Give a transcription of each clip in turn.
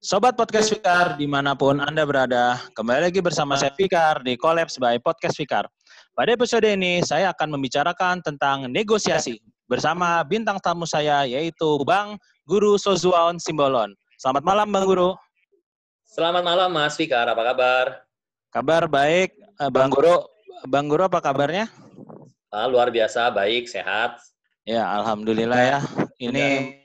Sobat Podcast Fikar, di mana pun Anda berada, kembali lagi bersama saya Fikar di Collabs by Podcast Fikar. Pada episode ini, saya akan membicarakan tentang negosiasi bersama bintang tamu saya, yaitu Bang Guru Sozuaon Simbolon. Selamat malam, Bang Guru. Selamat malam, Mas Fikar. Apa kabar? Kabar baik, eh, Bang Guru. Bang Guru, apa kabarnya? Ah, luar biasa, baik, sehat. Ya, Alhamdulillah ya. Ini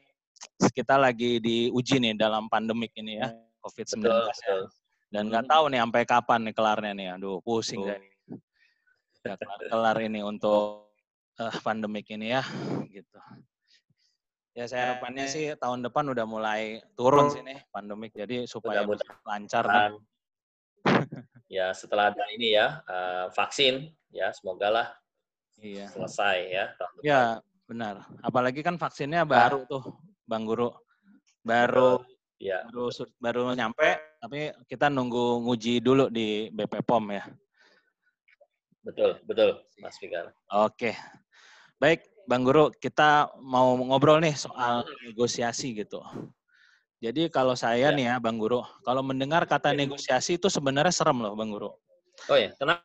kita lagi diuji nih dalam pandemik ini ya, COVID-19 ya. Dan nggak tahu nih sampai kapan nih kelarnya nih. Aduh, pusing oh. nih. Udah kelar, ini untuk uh, pandemik ini ya, gitu. Ya saya harapannya sih tahun depan udah mulai turun sih nih pandemik, jadi supaya mudah lancar. Dan, ya setelah ada ini ya uh, vaksin, ya semoga lah iya. selesai ya tahun depan. Ya benar. Apalagi kan vaksinnya baru tuh Bang Guru. Baru ya. baru baru nyampe tapi kita nunggu nguji dulu di BP POM ya. Betul, betul, Mas Fikar. Oke. Baik, Bang Guru, kita mau ngobrol nih soal negosiasi gitu. Jadi kalau saya ya. nih ya, Bang Guru, kalau mendengar kata negosiasi itu sebenarnya serem loh, Bang Guru. Oh ya, kenapa,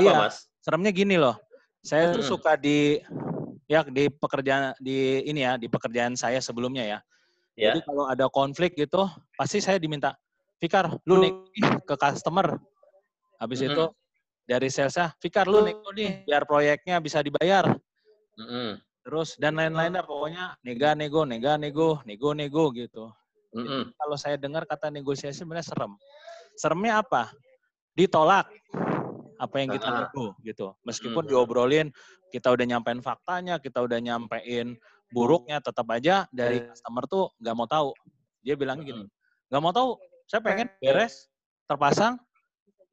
iya, Mas? Seremnya gini loh. Saya tuh hmm. suka di ya di pekerjaan di ini ya di pekerjaan saya sebelumnya ya. Yeah. Jadi kalau ada konflik gitu, pasti saya diminta, Fikar, lu nih ke customer. Habis mm -hmm. itu dari salesnya, Fikar, lu nih nih biar proyeknya bisa dibayar. Mm -hmm. Terus dan lain-lainnya pokoknya nega nego, nega nego, nego nego gitu. Mm -hmm. kalau saya dengar kata negosiasi sebenarnya serem. Seremnya apa? Ditolak apa yang kita nego gitu. Meskipun diobrolin, kita udah nyampein faktanya, kita udah nyampein buruknya, tetap aja dari customer tuh nggak mau tahu. Dia bilang gini, nggak mau tahu, saya pengen beres, terpasang,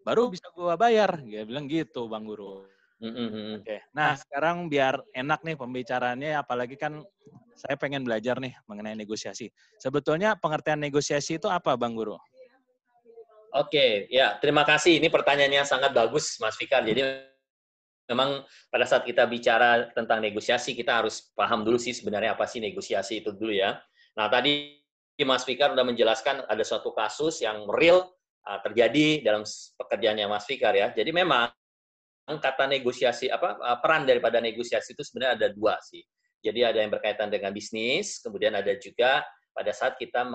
baru bisa gua bayar. Dia bilang gitu, Bang Guru. Oke, okay. nah sekarang biar enak nih pembicaraannya, apalagi kan saya pengen belajar nih mengenai negosiasi. Sebetulnya pengertian negosiasi itu apa, Bang Guru? Oke, ya terima kasih. Ini pertanyaannya sangat bagus, Mas Fikar. Jadi memang pada saat kita bicara tentang negosiasi, kita harus paham dulu sih sebenarnya apa sih negosiasi itu dulu ya. Nah tadi Mas Fikar sudah menjelaskan ada suatu kasus yang real uh, terjadi dalam pekerjaannya Mas Fikar ya. Jadi memang kata negosiasi apa uh, peran daripada negosiasi itu sebenarnya ada dua sih. Jadi ada yang berkaitan dengan bisnis, kemudian ada juga pada saat kita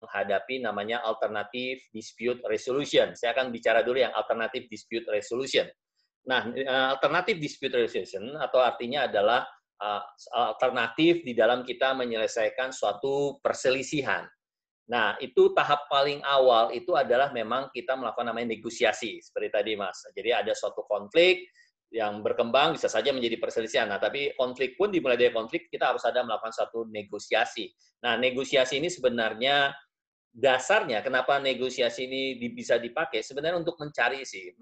menghadapi namanya alternative dispute resolution. Saya akan bicara dulu yang alternative dispute resolution. Nah, eh, alternative dispute resolution atau artinya adalah eh, alternatif di dalam kita menyelesaikan suatu perselisihan. Nah, itu tahap paling awal itu adalah memang kita melakukan namanya negosiasi, seperti tadi Mas. Jadi ada suatu konflik yang berkembang bisa saja menjadi perselisihan. Nah, tapi konflik pun dimulai dari konflik kita harus ada melakukan suatu negosiasi. Nah, negosiasi ini sebenarnya dasarnya kenapa negosiasi ini bisa dipakai sebenarnya untuk mencari sih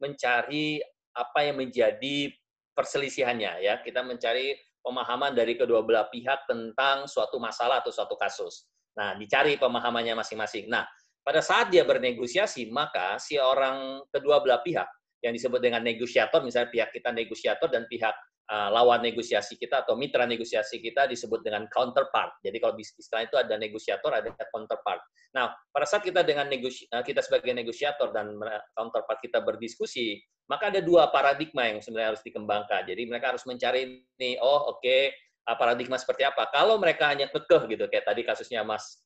mencari apa yang menjadi perselisihannya ya. Kita mencari pemahaman dari kedua belah pihak tentang suatu masalah atau suatu kasus. Nah dicari pemahamannya masing-masing. Nah pada saat dia bernegosiasi maka si orang kedua belah pihak yang disebut dengan negosiator misalnya pihak kita negosiator dan pihak uh, lawan negosiasi kita atau mitra negosiasi kita disebut dengan counterpart. Jadi kalau istilah itu ada negosiator, ada counterpart. Nah, pada saat kita dengan negosi uh, kita sebagai negosiator dan counterpart kita berdiskusi, maka ada dua paradigma yang sebenarnya harus dikembangkan. Jadi mereka harus mencari ini, oh oke, okay, uh, paradigma seperti apa. Kalau mereka hanya kekeh gitu, kayak tadi kasusnya Mas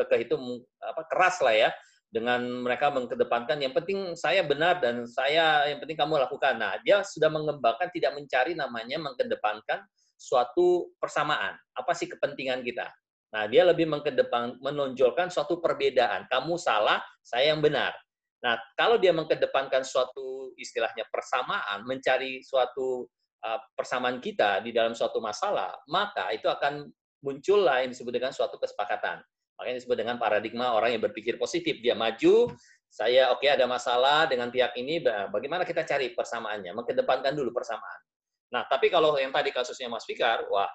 kekeh itu apa keras lah ya, dengan mereka mengedepankan yang penting saya benar dan saya yang penting kamu lakukan. Nah, dia sudah mengembangkan tidak mencari namanya mengedepankan suatu persamaan. Apa sih kepentingan kita? Nah, dia lebih mengedepan menonjolkan suatu perbedaan. Kamu salah, saya yang benar. Nah, kalau dia mengedepankan suatu istilahnya persamaan, mencari suatu uh, persamaan kita di dalam suatu masalah, maka itu akan muncul lain disebut dengan suatu kesepakatan. Makanya disebut dengan paradigma orang yang berpikir positif. Dia maju, saya oke okay, ada masalah dengan pihak ini, bagaimana kita cari persamaannya, mengedepankan dulu persamaan. Nah, tapi kalau yang tadi kasusnya Mas Fikar, wah,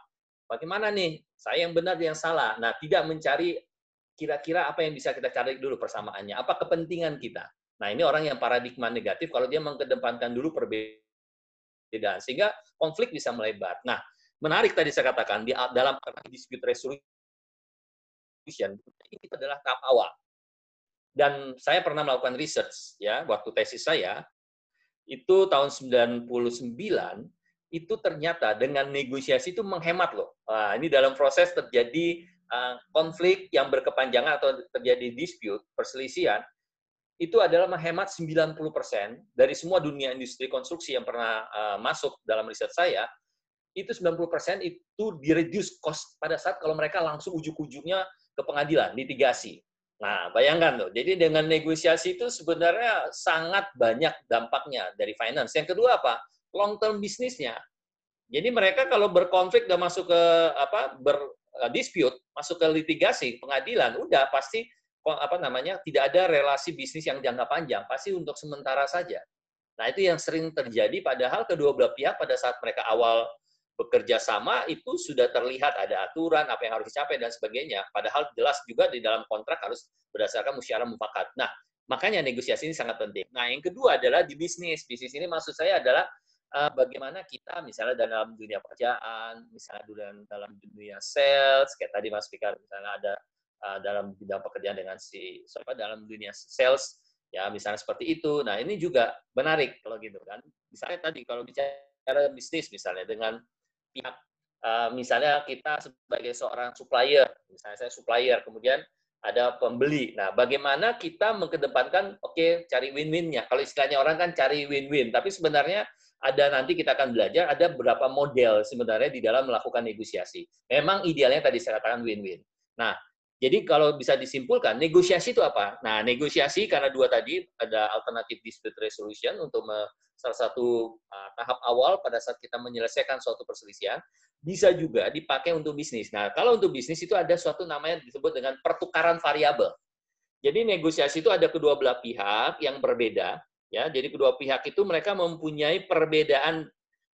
bagaimana nih, saya yang benar, dia yang salah. Nah, tidak mencari kira-kira apa yang bisa kita cari dulu persamaannya, apa kepentingan kita. Nah, ini orang yang paradigma negatif kalau dia mengedepankan dulu perbedaan, sehingga konflik bisa melebar. Nah, menarik tadi saya katakan, di dalam dispute resolution distribution ini adalah tahap awal. Dan saya pernah melakukan research ya waktu tesis saya itu tahun 99 itu ternyata dengan negosiasi itu menghemat loh. Nah, ini dalam proses terjadi uh, konflik yang berkepanjangan atau terjadi dispute, perselisihan, itu adalah menghemat 90% dari semua dunia industri konstruksi yang pernah uh, masuk dalam riset saya, itu 90% itu di-reduce cost pada saat kalau mereka langsung ujuk-ujuknya ke pengadilan, litigasi. Nah, bayangkan tuh. Jadi dengan negosiasi itu sebenarnya sangat banyak dampaknya dari finance. Yang kedua apa? Long term bisnisnya. Jadi mereka kalau berkonflik dan masuk ke apa ber eh, masuk ke litigasi, pengadilan, udah pasti apa namanya tidak ada relasi bisnis yang jangka panjang, pasti untuk sementara saja. Nah, itu yang sering terjadi padahal kedua belah pihak pada saat mereka awal bekerja sama itu sudah terlihat ada aturan apa yang harus dicapai dan sebagainya. Padahal jelas juga di dalam kontrak harus berdasarkan musyawarah mufakat. Nah, makanya negosiasi ini sangat penting. Nah, yang kedua adalah di bisnis. Bisnis ini maksud saya adalah uh, bagaimana kita misalnya dalam dunia pekerjaan, misalnya dalam dalam dunia sales, kayak tadi Mas Fikar misalnya ada uh, dalam bidang pekerjaan dengan si siapa dalam dunia sales ya misalnya seperti itu. Nah, ini juga menarik kalau gitu kan. Misalnya tadi kalau bicara bisnis misalnya dengan pihak uh, misalnya kita sebagai seorang supplier, misalnya saya supplier, kemudian ada pembeli. Nah, bagaimana kita mengedepankan, oke, okay, cari win-winnya. Kalau istilahnya orang kan cari win-win, tapi sebenarnya ada nanti kita akan belajar ada beberapa model sebenarnya di dalam melakukan negosiasi. Memang idealnya tadi saya katakan win-win. Nah, jadi kalau bisa disimpulkan, negosiasi itu apa? Nah, negosiasi karena dua tadi ada alternative dispute resolution untuk salah satu uh, tahap awal pada saat kita menyelesaikan suatu perselisihan, bisa juga dipakai untuk bisnis. Nah, kalau untuk bisnis itu ada suatu namanya disebut dengan pertukaran variabel. Jadi negosiasi itu ada kedua belah pihak yang berbeda, ya. Jadi kedua pihak itu mereka mempunyai perbedaan.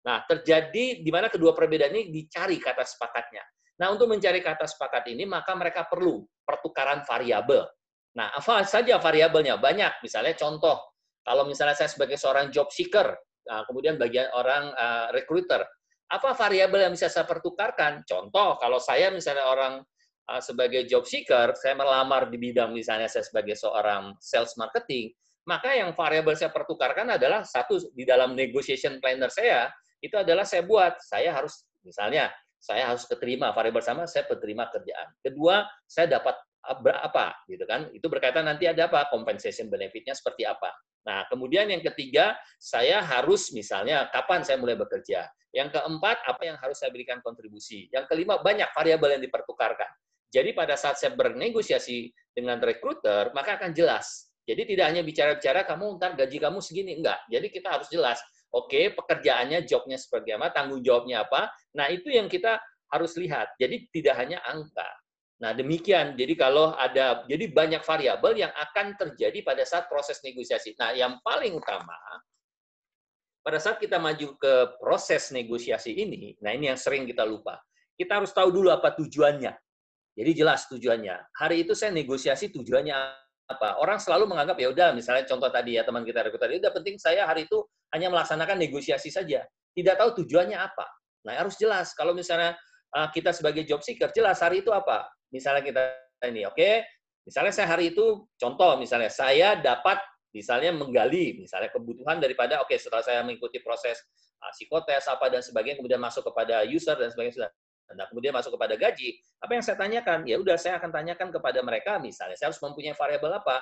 Nah, terjadi di mana kedua perbedaan ini dicari kata sepakatnya. Nah, untuk mencari kata sepakat ini, maka mereka perlu pertukaran variabel. Nah, apa saja variabelnya? Banyak. Misalnya contoh, kalau misalnya saya sebagai seorang job seeker, nah, kemudian bagian orang uh, recruiter, apa variabel yang bisa saya pertukarkan? Contoh, kalau saya misalnya orang uh, sebagai job seeker, saya melamar di bidang misalnya saya sebagai seorang sales marketing, maka yang variabel saya pertukarkan adalah satu di dalam negotiation planner saya itu adalah saya buat saya harus misalnya saya harus keterima variabel sama saya penerima kerjaan. Kedua, saya dapat berapa gitu kan? Itu berkaitan nanti ada apa? Compensation benefitnya seperti apa. Nah, kemudian yang ketiga, saya harus misalnya kapan saya mulai bekerja. Yang keempat, apa yang harus saya berikan kontribusi. Yang kelima, banyak variabel yang dipertukarkan. Jadi pada saat saya bernegosiasi dengan recruiter, maka akan jelas. Jadi tidak hanya bicara-bicara kamu ntar gaji kamu segini, enggak. Jadi kita harus jelas Oke, pekerjaannya, jobnya seperti apa, tanggung jawabnya apa. Nah, itu yang kita harus lihat. Jadi tidak hanya angka. Nah, demikian. Jadi kalau ada, jadi banyak variabel yang akan terjadi pada saat proses negosiasi. Nah, yang paling utama, pada saat kita maju ke proses negosiasi ini, nah ini yang sering kita lupa. Kita harus tahu dulu apa tujuannya. Jadi jelas tujuannya. Hari itu saya negosiasi tujuannya apa? Orang selalu menganggap ya udah misalnya contoh tadi ya teman kita rekruter itu udah penting saya hari itu hanya melaksanakan negosiasi saja. Tidak tahu tujuannya apa. Nah, harus jelas kalau misalnya uh, kita sebagai job seeker jelas hari itu apa. Misalnya kita ini, oke. Okay? Misalnya saya hari itu contoh misalnya saya dapat misalnya menggali misalnya kebutuhan daripada oke okay, setelah saya mengikuti proses uh, psikotes apa dan sebagainya kemudian masuk kepada user dan sebagainya sudah Nah, kemudian masuk kepada gaji, apa yang saya tanyakan? Ya udah saya akan tanyakan kepada mereka misalnya saya harus mempunyai variabel apa?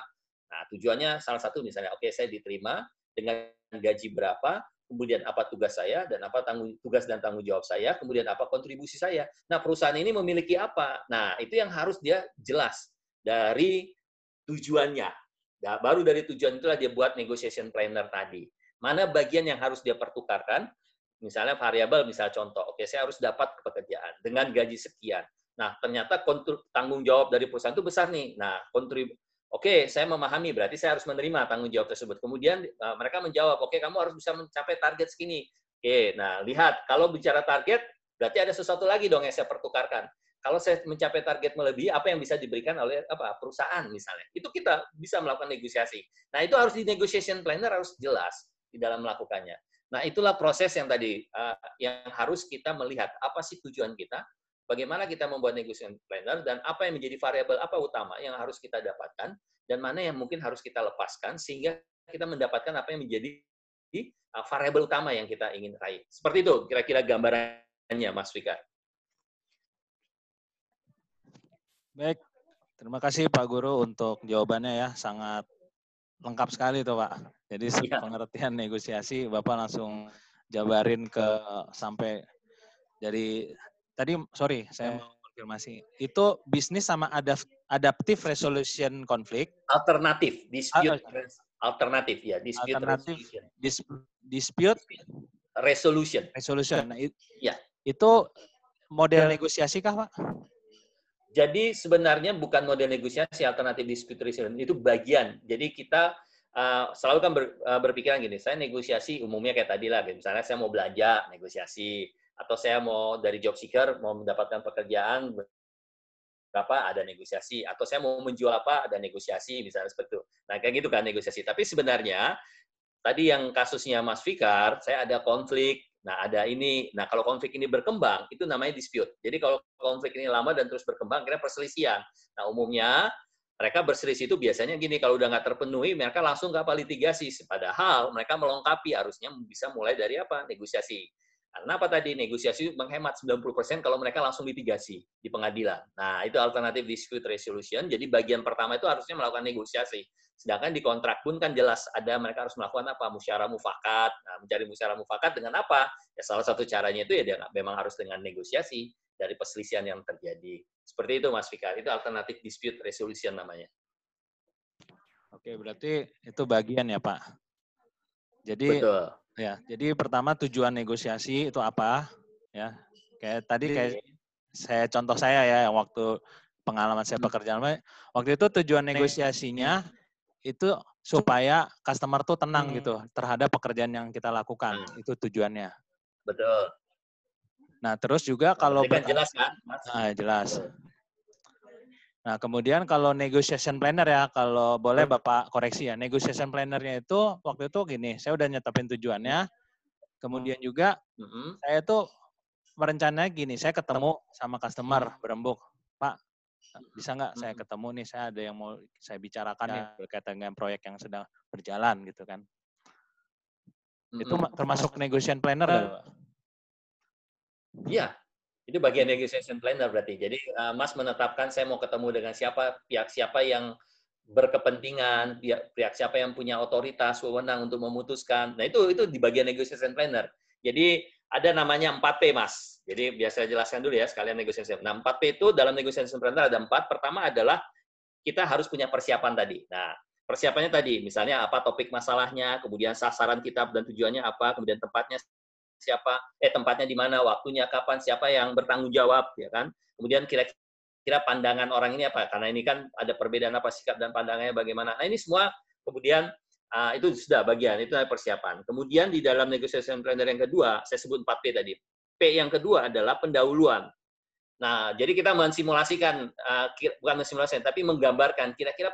Nah, tujuannya salah satu misalnya oke okay, saya diterima dengan gaji berapa, kemudian apa tugas saya dan apa tanggung tugas dan tanggung jawab saya, kemudian apa kontribusi saya. Nah, perusahaan ini memiliki apa? Nah, itu yang harus dia jelas dari tujuannya. Nah, baru dari tujuan itulah dia buat negotiation planner tadi. Mana bagian yang harus dia pertukarkan, Misalnya variabel, misalnya contoh, oke saya harus dapat pekerjaan dengan gaji sekian. Nah, ternyata tanggung jawab dari perusahaan itu besar nih. Nah, kontrib Oke, saya memahami, berarti saya harus menerima tanggung jawab tersebut. Kemudian uh, mereka menjawab, oke kamu harus bisa mencapai target segini. Oke, nah lihat, kalau bicara target, berarti ada sesuatu lagi dong yang saya pertukarkan. Kalau saya mencapai target melebihi, apa yang bisa diberikan oleh apa perusahaan misalnya. Itu kita bisa melakukan negosiasi. Nah, itu harus di negotiation planner harus jelas di dalam melakukannya. Nah, itulah proses yang tadi uh, yang harus kita melihat apa sih tujuan kita, bagaimana kita membuat negotiation planner dan apa yang menjadi variabel apa utama yang harus kita dapatkan dan mana yang mungkin harus kita lepaskan sehingga kita mendapatkan apa yang menjadi uh, variabel utama yang kita ingin raih. Seperti itu kira-kira gambarannya Mas Fikar. Baik, terima kasih Pak Guru untuk jawabannya ya, sangat lengkap sekali tuh Pak. Jadi ya. pengertian negosiasi Bapak langsung jabarin ke sampai dari tadi sorry saya mau konfirmasi itu bisnis sama adaptive resolution konflik? Alternatif dispute alternatif ya dispute alternatif resolution. Dis, dispute resolution. resolution. Nah, it, ya itu model negosiasi kah pak? Jadi sebenarnya bukan model negosiasi alternatif dispute resolution itu bagian. Jadi kita uh, selalu kan ber, uh, berpikiran gini saya negosiasi umumnya kayak tadi lah misalnya saya mau belanja negosiasi atau saya mau dari job seeker mau mendapatkan pekerjaan berapa ada negosiasi atau saya mau menjual apa ada negosiasi misalnya seperti itu. Nah kayak gitu kan negosiasi. Tapi sebenarnya tadi yang kasusnya Mas Fikar, saya ada konflik. Nah ada ini. Nah kalau konflik ini berkembang itu namanya dispute. Jadi kalau konflik ini lama dan terus berkembang kira perselisihan. Nah umumnya mereka berselisih itu biasanya gini kalau udah nggak terpenuhi mereka langsung ke litigasi padahal mereka melengkapi harusnya bisa mulai dari apa negosiasi karena apa tadi? Negosiasi menghemat 90% kalau mereka langsung litigasi di pengadilan. Nah, itu alternatif dispute resolution. Jadi bagian pertama itu harusnya melakukan negosiasi. Sedangkan di kontrak pun kan jelas ada mereka harus melakukan apa? Musyawarah mufakat. Nah, mencari musyawarah mufakat dengan apa? Ya salah satu caranya itu ya dia memang harus dengan negosiasi dari perselisihan yang terjadi. Seperti itu Mas Fikar. Itu alternatif dispute resolution namanya. Oke, berarti itu bagian ya, Pak. Jadi Betul. Ya, jadi pertama tujuan negosiasi itu apa? Ya, kayak tadi kayak saya contoh saya ya yang waktu pengalaman saya hmm. pekerjaan waktu itu tujuan negosiasinya itu supaya customer tuh tenang hmm. gitu terhadap pekerjaan yang kita lakukan hmm. itu tujuannya. Betul. Nah terus juga kalau kan jelas kan? Nah, jelas. Nah, kemudian kalau negotiation planner ya, kalau boleh Bapak koreksi ya, negotiation plannernya itu waktu itu gini, saya udah nyetapin tujuannya, kemudian juga mm-hmm. saya tuh merencananya gini, saya ketemu sama customer berembuk, Pak, bisa nggak saya ketemu nih, saya ada yang mau saya bicarakan ya. nih berkaitan dengan proyek yang sedang berjalan gitu kan. Mm-hmm. Itu termasuk negotiation planner Iya, itu bagian negotiation planner berarti. Jadi uh, Mas menetapkan saya mau ketemu dengan siapa, pihak siapa yang berkepentingan, pihak, pihak siapa yang punya otoritas, wewenang untuk memutuskan. Nah itu itu di bagian negotiation planner. Jadi ada namanya 4P Mas. Jadi biasa jelaskan dulu ya sekalian negotiation. Nah 4P itu dalam negotiation planner ada empat. Pertama adalah kita harus punya persiapan tadi. Nah persiapannya tadi, misalnya apa topik masalahnya, kemudian sasaran kita dan tujuannya apa, kemudian tempatnya siapa eh tempatnya di mana waktunya kapan siapa yang bertanggung jawab ya kan? Kemudian kira-kira pandangan orang ini apa? Karena ini kan ada perbedaan apa sikap dan pandangannya bagaimana. Nah ini semua kemudian uh, itu sudah bagian itu persiapan. Kemudian di dalam negotiation planner yang kedua saya sebut 4P tadi. P yang kedua adalah pendahuluan. Nah jadi kita mensimulasikan uh, bukan mensimulasikan tapi menggambarkan kira-kira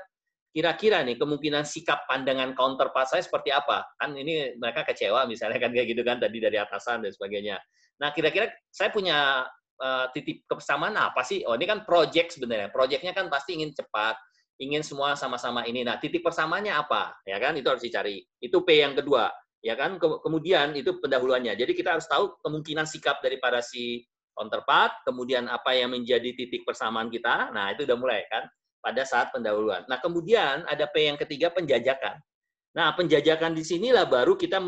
kira-kira nih kemungkinan sikap pandangan counterpart saya seperti apa? Kan ini mereka kecewa misalnya kan kayak gitu kan tadi dari atasan dan sebagainya. Nah, kira-kira saya punya uh, titik kesamaan apa sih? Oh, ini kan project sebenarnya. Projectnya kan pasti ingin cepat, ingin semua sama-sama ini. Nah, titik persamaannya apa? Ya kan, itu harus dicari. Itu P yang kedua. Ya kan, kemudian itu pendahuluannya. Jadi kita harus tahu kemungkinan sikap daripada si counterpart, kemudian apa yang menjadi titik persamaan kita. Nah, itu udah mulai kan pada saat pendahuluan. Nah, kemudian ada P yang ketiga penjajakan. Nah, penjajakan di sinilah baru kita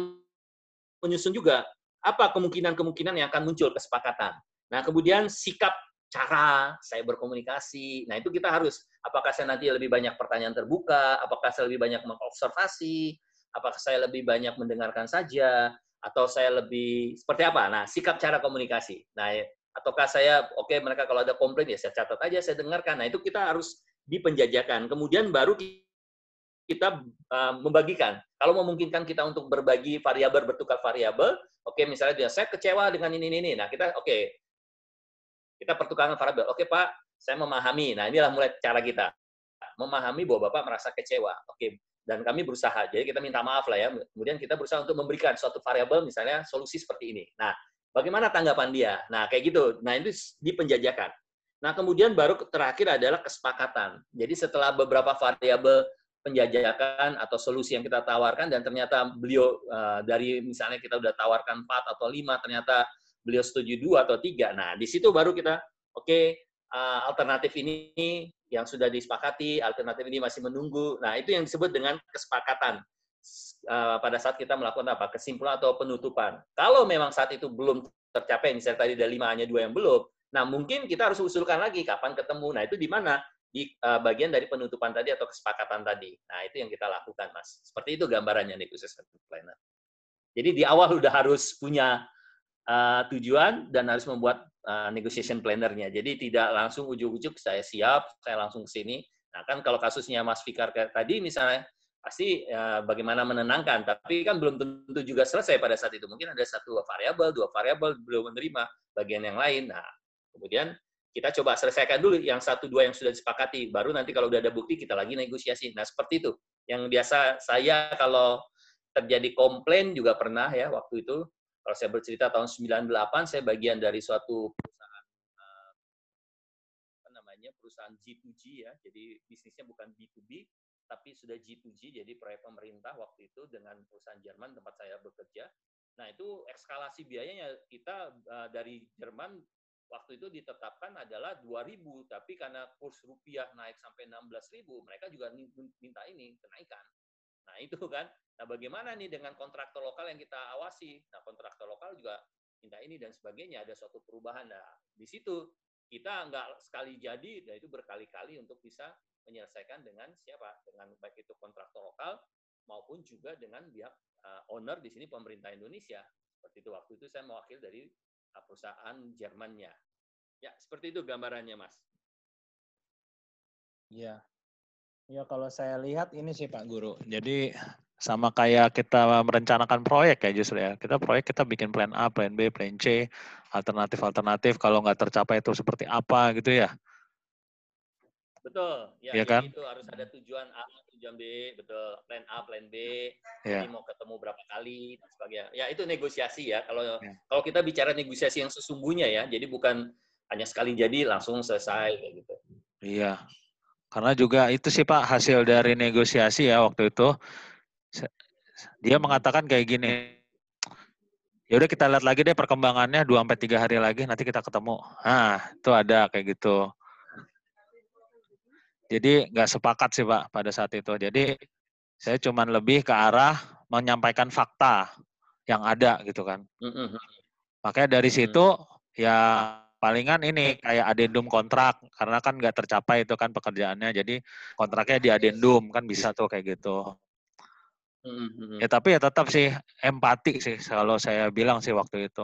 menyusun juga apa kemungkinan-kemungkinan yang akan muncul kesepakatan. Nah, kemudian sikap cara saya berkomunikasi. Nah, itu kita harus apakah saya nanti lebih banyak pertanyaan terbuka, apakah saya lebih banyak mengobservasi, apakah saya lebih banyak mendengarkan saja atau saya lebih seperti apa? Nah, sikap cara komunikasi. Nah, ataukah saya oke okay, mereka kalau ada komplain ya saya catat aja, saya dengarkan. Nah, itu kita harus di penjajakan. Kemudian baru kita uh, membagikan. Kalau memungkinkan kita untuk berbagi variabel, bertukar variabel, oke okay, misalnya dia saya kecewa dengan ini ini. Nah kita oke okay, kita pertukaran variabel. Oke okay, Pak, saya memahami. Nah inilah mulai cara kita memahami bahwa Bapak merasa kecewa. Oke, okay. dan kami berusaha. Jadi kita minta maaf lah ya. Kemudian kita berusaha untuk memberikan suatu variabel misalnya solusi seperti ini. Nah Bagaimana tanggapan dia? Nah, kayak gitu. Nah, itu di penjajakan. Nah, kemudian baru terakhir adalah kesepakatan. Jadi setelah beberapa variabel penjajakan atau solusi yang kita tawarkan dan ternyata beliau uh, dari misalnya kita udah tawarkan 4 atau 5 ternyata beliau setuju dua atau tiga. Nah, di situ baru kita oke okay, uh, alternatif ini yang sudah disepakati, alternatif ini masih menunggu. Nah, itu yang disebut dengan kesepakatan uh, pada saat kita melakukan apa? Kesimpulan atau penutupan. Kalau memang saat itu belum tercapai, misalnya tadi ada lima hanya dua yang belum, nah mungkin kita harus usulkan lagi kapan ketemu. Nah, itu di mana? Di uh, bagian dari penutupan tadi atau kesepakatan tadi. Nah, itu yang kita lakukan, Mas. Seperti itu gambarannya khusus planner. Jadi di awal udah harus punya uh, tujuan dan harus membuat uh, negotiation planner-nya. Jadi tidak langsung ujuk-ujuk saya siap, saya langsung ke sini. Nah, kan kalau kasusnya Mas Fikar tadi misalnya pasti ya, bagaimana menenangkan, tapi kan belum tentu juga selesai pada saat itu. Mungkin ada satu variabel, dua variabel belum menerima bagian yang lain. Nah, kemudian kita coba selesaikan dulu yang satu dua yang sudah disepakati, baru nanti kalau udah ada bukti kita lagi negosiasi. Nah, seperti itu. Yang biasa saya kalau terjadi komplain juga pernah ya waktu itu. Kalau saya bercerita tahun 98 saya bagian dari suatu perusahaan eh, apa namanya? perusahaan G2G ya. Jadi bisnisnya bukan B2B, tapi sudah G2G, jadi proyek pemerintah waktu itu dengan perusahaan Jerman tempat saya bekerja. Nah, itu eskalasi biayanya kita uh, dari Jerman waktu itu ditetapkan adalah 2.000, tapi karena kurs rupiah naik sampai 16.000, mereka juga minta ini, kenaikan. Nah, itu kan. Nah, bagaimana nih dengan kontraktor lokal yang kita awasi? Nah, kontraktor lokal juga minta ini dan sebagainya, ada suatu perubahan. Nah, di situ kita nggak sekali jadi, dan itu berkali-kali untuk bisa menyelesaikan dengan siapa? Dengan baik itu kontraktor lokal maupun juga dengan pihak uh, owner di sini pemerintah Indonesia. Seperti itu waktu itu saya mewakil dari perusahaan Jermannya. Ya, seperti itu gambarannya, Mas. Iya. Ya, kalau saya lihat ini sih Pak Guru. Jadi sama kayak kita merencanakan proyek ya justru ya. Kita proyek kita bikin plan A, plan B, plan C, alternatif-alternatif kalau nggak tercapai itu seperti apa gitu ya. Betul. Ya, ya kan? itu harus ada tujuan A, tujuan B, betul. Plan A, plan B. Ya. Ini mau ketemu berapa kali dan sebagainya. Ya itu negosiasi ya. Kalau ya. kalau kita bicara negosiasi yang sesungguhnya ya, jadi bukan hanya sekali jadi langsung selesai kayak gitu. Iya. Karena juga itu sih Pak hasil dari negosiasi ya waktu itu. Dia mengatakan kayak gini. Ya udah kita lihat lagi deh perkembangannya 2 sampai 3 hari lagi nanti kita ketemu. Nah, itu ada kayak gitu. Jadi nggak sepakat sih Pak pada saat itu. Jadi saya cuma lebih ke arah menyampaikan fakta yang ada gitu kan. Mm-hmm. Makanya dari situ ya palingan ini kayak adendum kontrak karena kan nggak tercapai itu kan pekerjaannya. Jadi kontraknya di adendum kan bisa tuh kayak gitu. Mm-hmm. Ya tapi ya tetap sih empati sih kalau saya bilang sih waktu itu.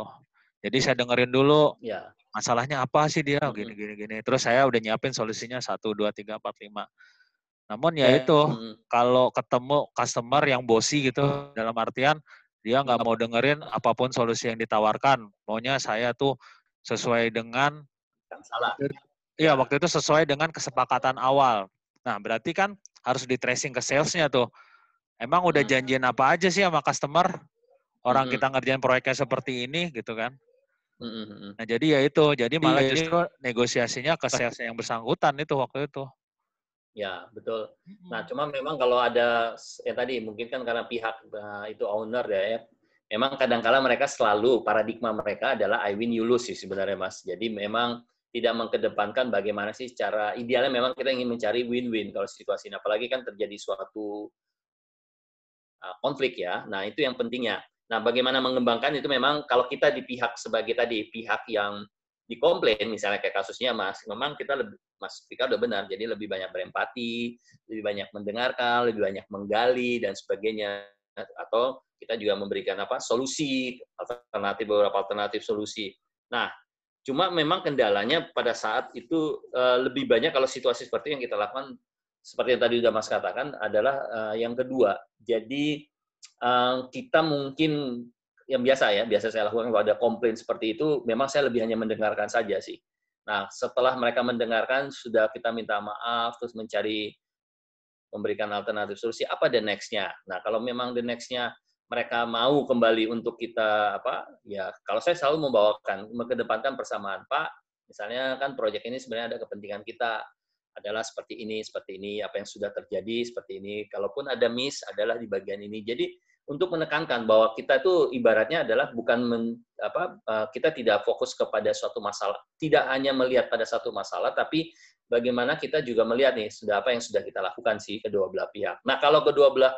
Jadi saya dengerin dulu. Ya masalahnya apa sih dia? Gini gini gini. Terus saya udah nyiapin solusinya satu dua tiga empat lima. Namun ya itu kalau ketemu customer yang bosi gitu dalam artian dia nggak mau dengerin apa pun solusi yang ditawarkan. Maunya saya tuh sesuai dengan salah. Iya waktu itu sesuai dengan kesepakatan awal. Nah berarti kan harus di tracing ke salesnya tuh. Emang udah janjian apa aja sih sama customer? Orang kita ngerjain proyeknya seperti ini gitu kan Mm-hmm. Nah jadi ya itu, jadi malah iya, justru negosiasinya ke sales yang bersangkutan itu waktu itu. Ya betul. Nah cuma memang kalau ada ya tadi mungkin kan karena pihak uh, itu owner ya, ya memang kadang-kala mereka selalu paradigma mereka adalah I win you lose sih sebenarnya mas. Jadi memang tidak mengkedepankan bagaimana sih cara idealnya memang kita ingin mencari win-win kalau situasi ini. Apalagi kan terjadi suatu uh, konflik ya. Nah itu yang pentingnya. Nah, bagaimana mengembangkan itu memang kalau kita di pihak sebagai tadi pihak yang dikomplain misalnya kayak kasusnya Mas, memang kita lebih Mas Fika udah benar, jadi lebih banyak berempati, lebih banyak mendengarkan, lebih banyak menggali dan sebagainya atau kita juga memberikan apa solusi alternatif beberapa alternatif solusi. Nah, cuma memang kendalanya pada saat itu uh, lebih banyak kalau situasi seperti yang kita lakukan seperti yang tadi sudah Mas katakan adalah uh, yang kedua. Jadi Eh, kita mungkin yang biasa ya, biasa saya lakukan kalau ada komplain seperti itu, memang saya lebih hanya mendengarkan saja sih. Nah, setelah mereka mendengarkan, sudah kita minta maaf, terus mencari memberikan alternatif solusi, apa the next-nya? Nah, kalau memang the next-nya mereka mau kembali untuk kita apa ya kalau saya selalu membawakan mengedepankan persamaan Pak misalnya kan proyek ini sebenarnya ada kepentingan kita adalah seperti ini seperti ini apa yang sudah terjadi seperti ini kalaupun ada miss adalah di bagian ini jadi untuk menekankan bahwa kita itu ibaratnya adalah bukan men, apa uh, kita tidak fokus kepada suatu masalah, tidak hanya melihat pada satu masalah, tapi bagaimana kita juga melihat nih sudah apa yang sudah kita lakukan sih kedua belah pihak. Nah kalau kedua belah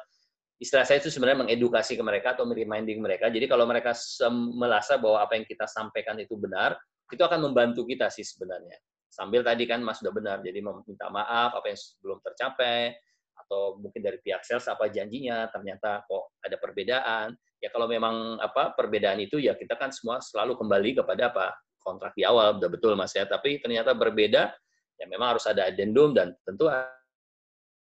istilah saya itu sebenarnya mengedukasi ke mereka atau reminding mereka. Jadi kalau mereka merasa bahwa apa yang kita sampaikan itu benar, itu akan membantu kita sih sebenarnya. Sambil tadi kan Mas sudah benar, jadi meminta maaf apa yang belum tercapai, atau mungkin dari pihak sales apa janjinya? Ternyata kok ada perbedaan. Ya kalau memang apa perbedaan itu ya kita kan semua selalu kembali kepada apa kontrak di awal. Udah betul mas ya. Tapi ternyata berbeda ya memang harus ada addendum dan tentu ada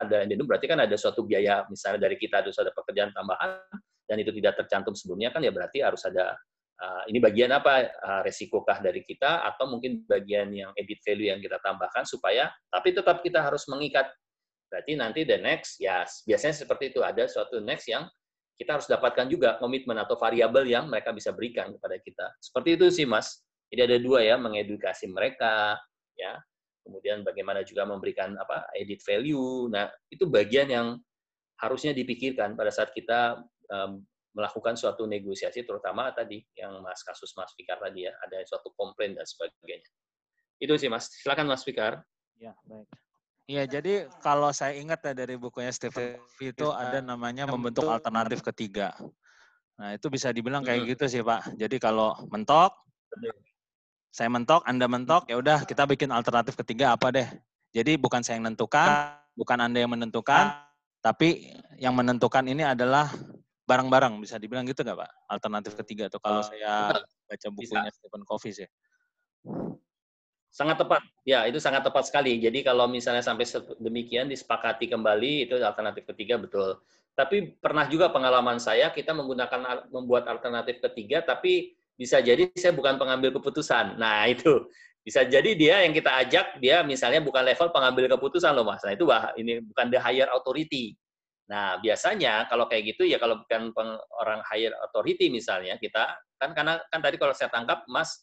addendum. Berarti kan ada suatu biaya misalnya dari kita harus ada pekerjaan tambahan dan itu tidak tercantum sebelumnya kan ya berarti harus ada uh, ini bagian apa uh, resikokah dari kita atau mungkin bagian yang edit value yang kita tambahkan supaya tapi tetap kita harus mengikat Berarti nanti the next, ya biasanya seperti itu, ada suatu next yang kita harus dapatkan juga komitmen atau variabel yang mereka bisa berikan kepada kita. Seperti itu sih, Mas. Jadi ada dua ya, mengedukasi mereka, ya. Kemudian bagaimana juga memberikan apa edit value. Nah, itu bagian yang harusnya dipikirkan pada saat kita um, melakukan suatu negosiasi, terutama tadi yang Mas kasus Mas Fikar tadi ya, ada suatu komplain dan sebagainya. Itu sih Mas. Silakan Mas Fikar. Ya, baik. Iya, jadi kalau saya ingat ya dari bukunya Steve itu ada namanya membentuk alternatif ketiga. Nah, itu bisa dibilang kayak gitu sih, Pak. Jadi kalau mentok, saya mentok, Anda mentok, ya udah kita bikin alternatif ketiga apa deh. Jadi bukan saya yang menentukan, bukan Anda yang menentukan, tapi yang menentukan ini adalah barang-barang, bisa dibilang gitu nggak, Pak? Alternatif ketiga tuh kalau saya baca bukunya Stephen Covey sih. Sangat tepat. Ya, itu sangat tepat sekali. Jadi kalau misalnya sampai demikian disepakati kembali itu alternatif ketiga betul. Tapi pernah juga pengalaman saya kita menggunakan membuat alternatif ketiga tapi bisa jadi saya bukan pengambil keputusan. Nah, itu bisa jadi dia yang kita ajak dia misalnya bukan level pengambil keputusan loh Mas. Nah, itu bah, ini bukan the higher authority. Nah, biasanya kalau kayak gitu ya kalau bukan orang higher authority misalnya kita kan karena kan tadi kalau saya tangkap Mas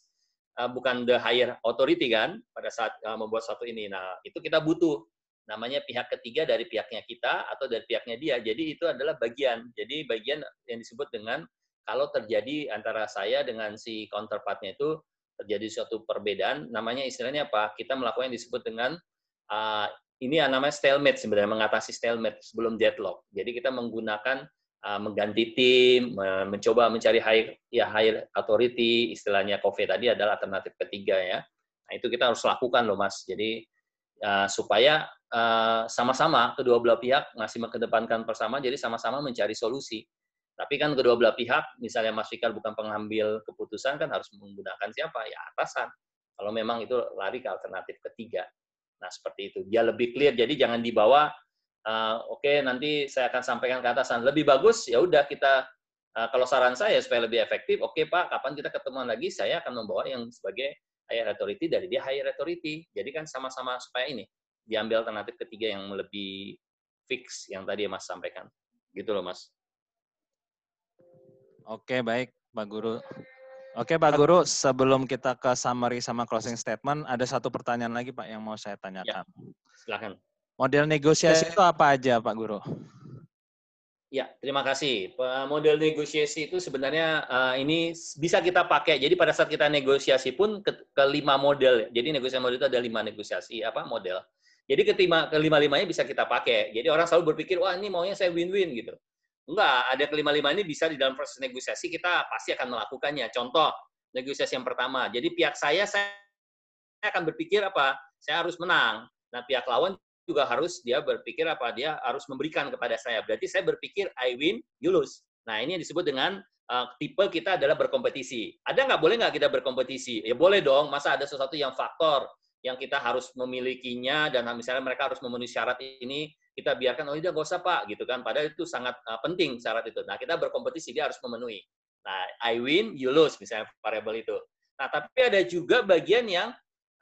uh, bukan the higher authority kan pada saat uh, membuat satu ini. Nah, itu kita butuh namanya pihak ketiga dari pihaknya kita atau dari pihaknya dia. Jadi itu adalah bagian. Jadi bagian yang disebut dengan kalau terjadi antara saya dengan si counterpartnya itu terjadi suatu perbedaan, namanya istilahnya apa? Kita melakukan yang disebut dengan uh, ini namanya stalemate sebenarnya mengatasi stalemate sebelum deadlock. Jadi kita menggunakan uh, mengganti tim, mencoba mencari high ya high authority, istilahnya COVID tadi adalah alternatif ketiga ya. Nah, itu kita harus lakukan loh Mas. Jadi uh, supaya uh, sama-sama kedua belah pihak masih mengedepankan bersama jadi sama-sama mencari solusi. Tapi kan kedua belah pihak, misalnya Mas Fikar bukan pengambil keputusan kan harus menggunakan siapa? Ya atasan. Kalau memang itu lari ke alternatif ketiga. Nah, seperti itu. Dia lebih clear, jadi jangan dibawa uh, oke okay, nanti saya akan sampaikan ke atasan. Lebih bagus ya udah kita uh, kalau saran saya supaya lebih efektif oke okay, pak kapan kita ketemuan lagi saya akan membawa yang sebagai higher authority dari dia higher authority. Jadi kan sama-sama supaya ini diambil alternatif ketiga yang lebih fix yang tadi mas sampaikan. Gitu loh mas. Oke baik pak guru. Oke Pak Guru, sebelum kita ke summary sama closing statement, ada satu pertanyaan lagi Pak yang mau saya tanyakan. Ya, silakan. Model negosiasi itu apa aja, Pak Guru? Ya, terima kasih. Model negosiasi itu sebenarnya uh, ini bisa kita pakai. Jadi pada saat kita negosiasi pun ke, ke lima model. Jadi negosiasi model itu ada lima negosiasi apa model. Jadi kelima kelima limanya bisa kita pakai. Jadi orang selalu berpikir wah ini maunya saya win-win gitu. Enggak, ada kelima lima ini bisa di dalam proses negosiasi kita pasti akan melakukannya. Contoh negosiasi yang pertama. Jadi pihak saya saya akan berpikir apa? Saya harus menang. Nah pihak lawan juga harus dia berpikir apa dia harus memberikan kepada saya. Berarti saya berpikir I win, you lose. Nah ini yang disebut dengan uh, tipe kita adalah berkompetisi. Ada nggak boleh nggak kita berkompetisi? Ya boleh dong. Masa ada sesuatu yang faktor yang kita harus memilikinya dan misalnya mereka harus memenuhi syarat ini kita biarkan oh tidak nggak usah pak gitu kan padahal itu sangat uh, penting syarat itu nah kita berkompetisi dia harus memenuhi nah I win you lose misalnya variabel itu nah tapi ada juga bagian yang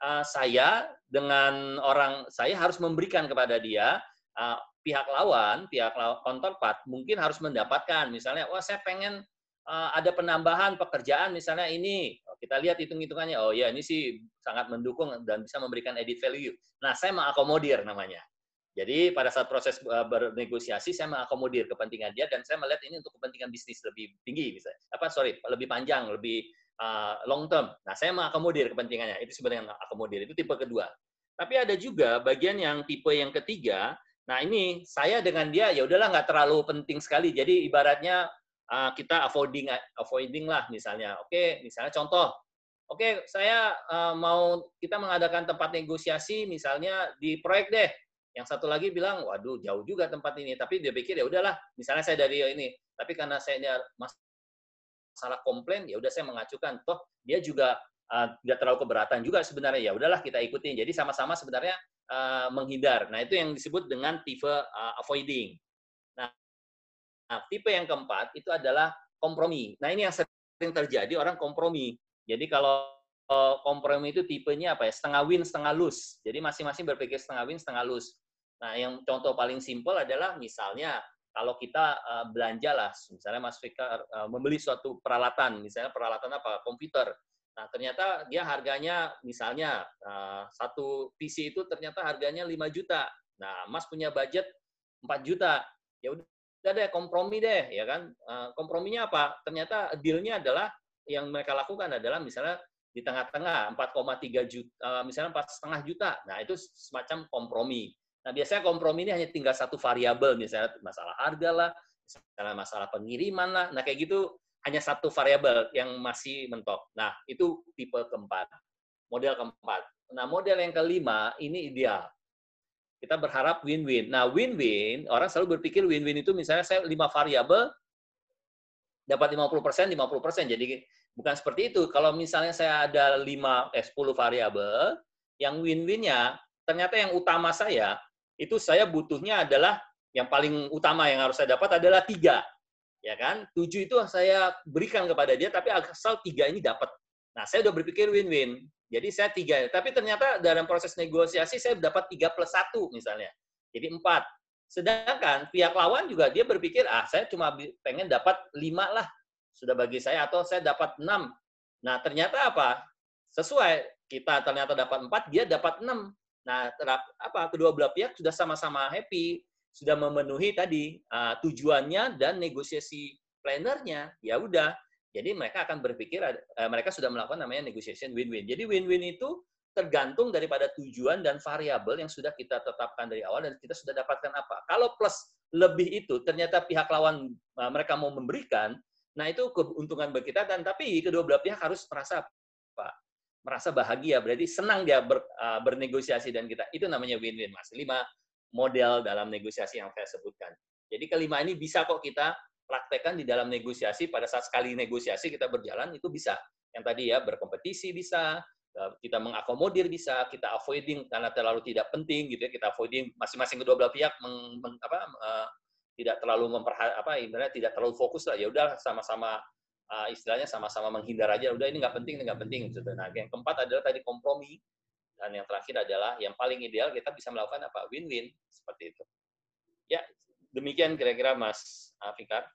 uh, saya dengan orang saya harus memberikan kepada dia uh, pihak lawan, pihak lawan counterpart mungkin harus mendapatkan misalnya, wah saya pengen uh, ada penambahan pekerjaan misalnya ini, oh, kita lihat hitung-hitungannya, oh ya ini sih sangat mendukung dan bisa memberikan edit value. Nah saya mengakomodir namanya. Jadi pada saat proses bernegosiasi saya mengakomodir kepentingan dia dan saya melihat ini untuk kepentingan bisnis lebih tinggi misalnya. Apa sorry, lebih panjang, lebih uh, long term. Nah, saya mengakomodir kepentingannya. Itu sebenarnya akomodir. Itu tipe kedua. Tapi ada juga bagian yang tipe yang ketiga. Nah, ini saya dengan dia ya udahlah nggak terlalu penting sekali. Jadi ibaratnya uh, kita avoiding avoiding lah misalnya. Oke, misalnya contoh. Oke, saya uh, mau kita mengadakan tempat negosiasi misalnya di proyek deh yang satu lagi bilang, waduh jauh juga tempat ini. Tapi dia pikir ya udahlah, misalnya saya dari ini. Tapi karena saya masalah komplain, ya udah saya mengacukan. Toh dia juga uh, tidak terlalu keberatan juga sebenarnya. Ya udahlah kita ikutin. Jadi sama-sama sebenarnya uh, menghindar. Nah itu yang disebut dengan tipe uh, avoiding. Nah, nah, tipe yang keempat itu adalah kompromi. Nah ini yang sering terjadi orang kompromi. Jadi kalau kompromi itu tipenya apa ya? Setengah win, setengah lose. Jadi masing-masing berpikir setengah win, setengah lose. Nah, yang contoh paling simpel adalah misalnya kalau kita uh, belanja lah, misalnya Mas Fikar uh, membeli suatu peralatan, misalnya peralatan apa, komputer. Nah, ternyata dia harganya misalnya uh, satu PC itu ternyata harganya 5 juta. Nah, Mas punya budget 4 juta. Ya udah deh kompromi deh, ya kan? Uh, komprominya apa? Ternyata dealnya adalah yang mereka lakukan adalah misalnya di tengah-tengah 4,3 juta, misalnya empat setengah juta. Nah, itu semacam kompromi. Nah, biasanya kompromi ini hanya tinggal satu variabel, misalnya masalah harga lah, misalnya masalah pengiriman lah. Nah, kayak gitu hanya satu variabel yang masih mentok. Nah, itu tipe keempat. Model keempat. Nah, model yang kelima ini ideal. Kita berharap win-win. Nah, win-win, orang selalu berpikir win-win itu misalnya saya lima variabel, dapat 50%, 50%. Jadi bukan seperti itu. Kalau misalnya saya ada 5, eh 10 variabel, yang win-winnya, ternyata yang utama saya, itu saya butuhnya adalah yang paling utama yang harus saya dapat adalah tiga, ya kan? Tujuh itu saya berikan kepada dia, tapi asal tiga ini dapat. Nah, saya udah berpikir win-win. Jadi saya tiga, tapi ternyata dalam proses negosiasi saya dapat tiga plus satu misalnya, jadi empat. Sedangkan pihak lawan juga dia berpikir, ah saya cuma pengen dapat lima lah, sudah bagi saya, atau saya dapat enam. Nah ternyata apa? Sesuai, kita ternyata dapat empat, dia dapat enam. Nah, terap, apa kedua belah pihak sudah sama-sama happy, sudah memenuhi tadi uh, tujuannya dan negosiasi plannernya. Ya udah, jadi mereka akan berpikir uh, mereka sudah melakukan namanya negotiation win-win. Jadi win-win itu tergantung daripada tujuan dan variabel yang sudah kita tetapkan dari awal dan kita sudah dapatkan apa. Kalau plus lebih itu ternyata pihak lawan uh, mereka mau memberikan, nah itu keuntungan bagi kita dan tapi kedua belah pihak harus merasa apa? Merasa bahagia, berarti senang dia ber, uh, bernegosiasi dan kita. Itu namanya win-win, Mas. Lima model dalam negosiasi yang saya sebutkan. Jadi kelima ini bisa kok kita praktekkan di dalam negosiasi pada saat sekali negosiasi kita berjalan itu bisa. Yang tadi ya berkompetisi bisa, eh, kita mengakomodir bisa, kita avoiding karena terlalu tidak penting gitu ya, kita avoiding masing-masing kedua belah pihak meng, meng, apa, uh, tidak terlalu memperhati apa ibaratnya tidak terlalu fokus lah ya udah sama-sama uh, istilahnya sama-sama menghindar aja udah ini nggak penting ini nggak penting gitu. Nah yang keempat adalah tadi kompromi dan yang terakhir adalah yang paling ideal kita bisa melakukan apa win-win seperti itu. Ya demikian kira-kira Mas Fikar.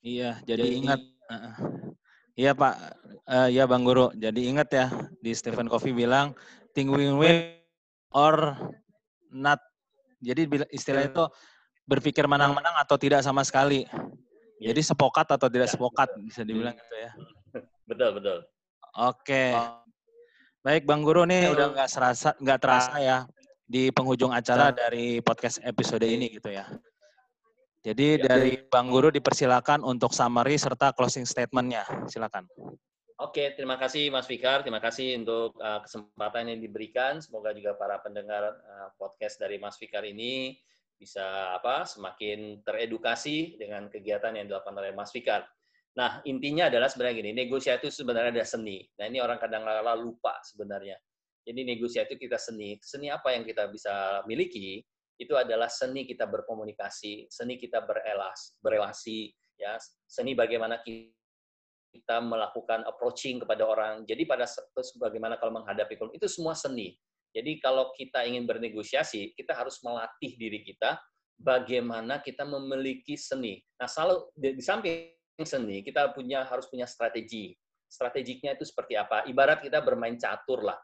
Iya jadi ingat. Iya Pak, uh, ya Bang Guru. Jadi ingat ya di Stephen Covey bilang think win-win or not. Jadi istilahnya itu berpikir menang-menang atau tidak sama sekali. Iya. Jadi sepokat atau tidak ya, sepokat bisa dibilang gitu ya. Betul betul. Oke. Baik Bang Guru nih udah nggak serasa nggak terasa ya di penghujung acara dari podcast episode ini gitu ya. Jadi ya, dari Bang Guru dipersilakan untuk summary serta closing statementnya. Silakan. Oke, terima kasih Mas Fikar. Terima kasih untuk uh, kesempatan yang diberikan. Semoga juga para pendengar uh, podcast dari Mas Fikar ini bisa apa semakin teredukasi dengan kegiatan yang dilakukan oleh Mas Fikar. Nah, intinya adalah sebenarnya gini, negosiasi itu sebenarnya ada seni. Nah, ini orang kadang-kala lupa sebenarnya. Jadi negosiasi itu kita seni. Seni apa yang kita bisa miliki? Itu adalah seni kita berkomunikasi, seni kita berelas, berelasi, ya, seni bagaimana kita melakukan approaching kepada orang. Jadi pada bagaimana kalau menghadapi itu semua seni. Jadi kalau kita ingin bernegosiasi, kita harus melatih diri kita bagaimana kita memiliki seni. Nah, selalu di samping seni, kita punya harus punya strategi. Strateginya itu seperti apa? Ibarat kita bermain catur lah.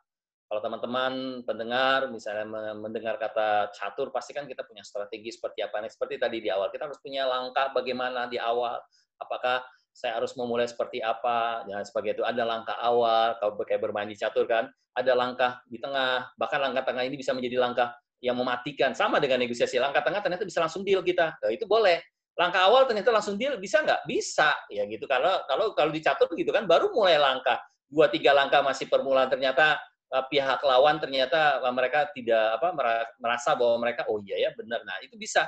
Kalau teman-teman pendengar misalnya mendengar kata catur, pasti kan kita punya strategi seperti apa nih? Seperti tadi di awal, kita harus punya langkah bagaimana di awal. Apakah saya harus memulai seperti apa dan sebagai itu. Ada langkah awal kalau kayak bermain di catur kan ada langkah di tengah. Bahkan langkah tengah ini bisa menjadi langkah yang mematikan. Sama dengan negosiasi. Langkah tengah ternyata bisa langsung deal kita. Nah, itu boleh. Langkah awal ternyata langsung deal bisa nggak? Bisa. Ya gitu. Kalau kalau kalau dicatur gitu kan baru mulai langkah. Dua tiga langkah masih permulaan. Ternyata uh, pihak lawan ternyata uh, mereka tidak apa merasa bahwa mereka oh iya ya benar. Nah itu bisa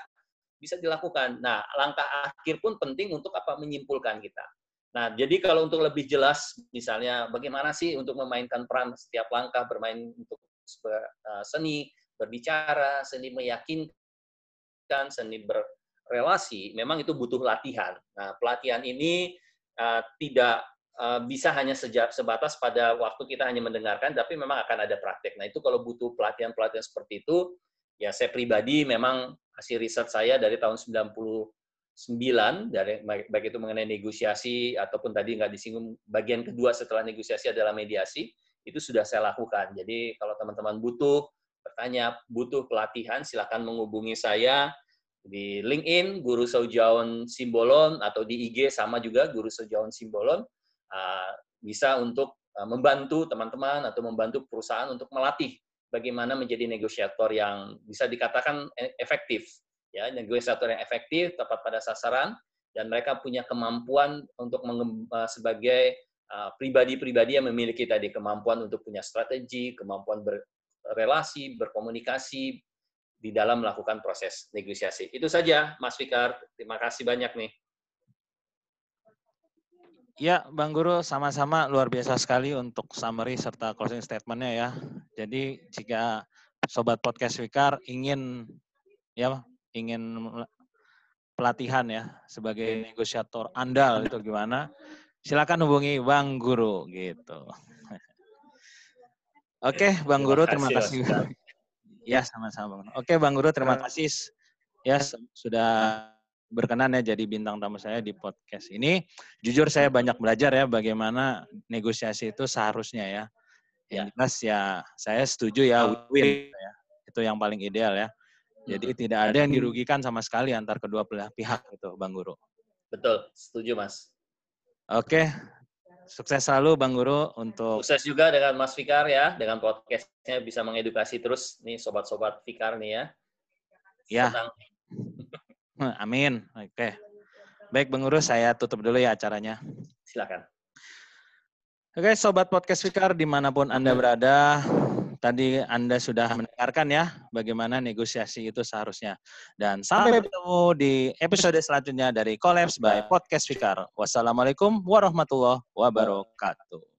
bisa dilakukan. Nah, langkah akhir pun penting untuk apa? Menyimpulkan kita. Nah, jadi kalau untuk lebih jelas, misalnya bagaimana sih untuk memainkan peran setiap langkah, bermain untuk eh, seni, berbicara, seni meyakinkan, seni berrelasi, memang itu butuh latihan. Nah, pelatihan ini uh, tidak uh, bisa hanya sejak sebatas pada waktu kita hanya mendengarkan, tapi memang akan ada praktek. Nah, itu kalau butuh pelatihan-pelatihan seperti itu, ya saya pribadi memang hasil riset saya dari tahun 99 dari baik itu mengenai negosiasi ataupun tadi nggak disinggung bagian kedua setelah negosiasi adalah mediasi itu sudah saya lakukan. Jadi kalau teman-teman butuh bertanya, butuh pelatihan, silakan menghubungi saya di LinkedIn Guru Sojaon Simbolon atau di IG sama juga Guru Sojaon Simbolon ah, bisa untuk ah, membantu teman-teman atau membantu perusahaan untuk melatih bagaimana menjadi negosiator yang bisa dikatakan e, efektif ya negosiator yang efektif tepat pada sasaran dan mereka punya kemampuan untuk e, sebagai e, pribadi-pribadi yang memiliki tadi kemampuan untuk punya strategi, kemampuan berrelasi, berkomunikasi di dalam melakukan proses negosiasi. Itu saja, Mas Fikar. Terima kasih banyak nih. Ya, Bang Guru, sama-sama luar biasa sekali untuk summary serta closing statement-nya ya. Jadi jika sobat podcast Fikar ingin ya ingin pelatihan ya sebagai negosiator andal itu gimana? Silakan hubungi Bang Guru gitu. Oke, Bang Guru, terima kasih. Ya, sama-sama. Oke, Bang Guru, terima kasih ya sudah berkenan ya jadi bintang tamu saya di podcast ini. Jujur saya banyak belajar ya bagaimana negosiasi itu seharusnya ya. Yang ya. jelas ya saya setuju ya win-win ya. Itu yang paling ideal ya. Jadi hmm. tidak ada yang dirugikan sama sekali antar kedua belah pihak itu, Bang Guru. Betul, setuju Mas. Oke, sukses selalu Bang Guru untuk sukses juga dengan Mas Fikar ya, dengan podcastnya bisa mengedukasi terus nih sobat-sobat Fikar nih ya. Ya. Senang. Amin. Oke. Baik, Bang Urus, saya tutup dulu ya acaranya. Silakan. Oke, Sobat Podcast Fikar, di mana pun Anda berada, tadi Anda sudah mendengarkan ya bagaimana negosiasi itu seharusnya. Dan sampai bertemu di episode selanjutnya dari Collapse by Podcast Fikar. Wassalamualaikum warahmatullahi wabarakatuh.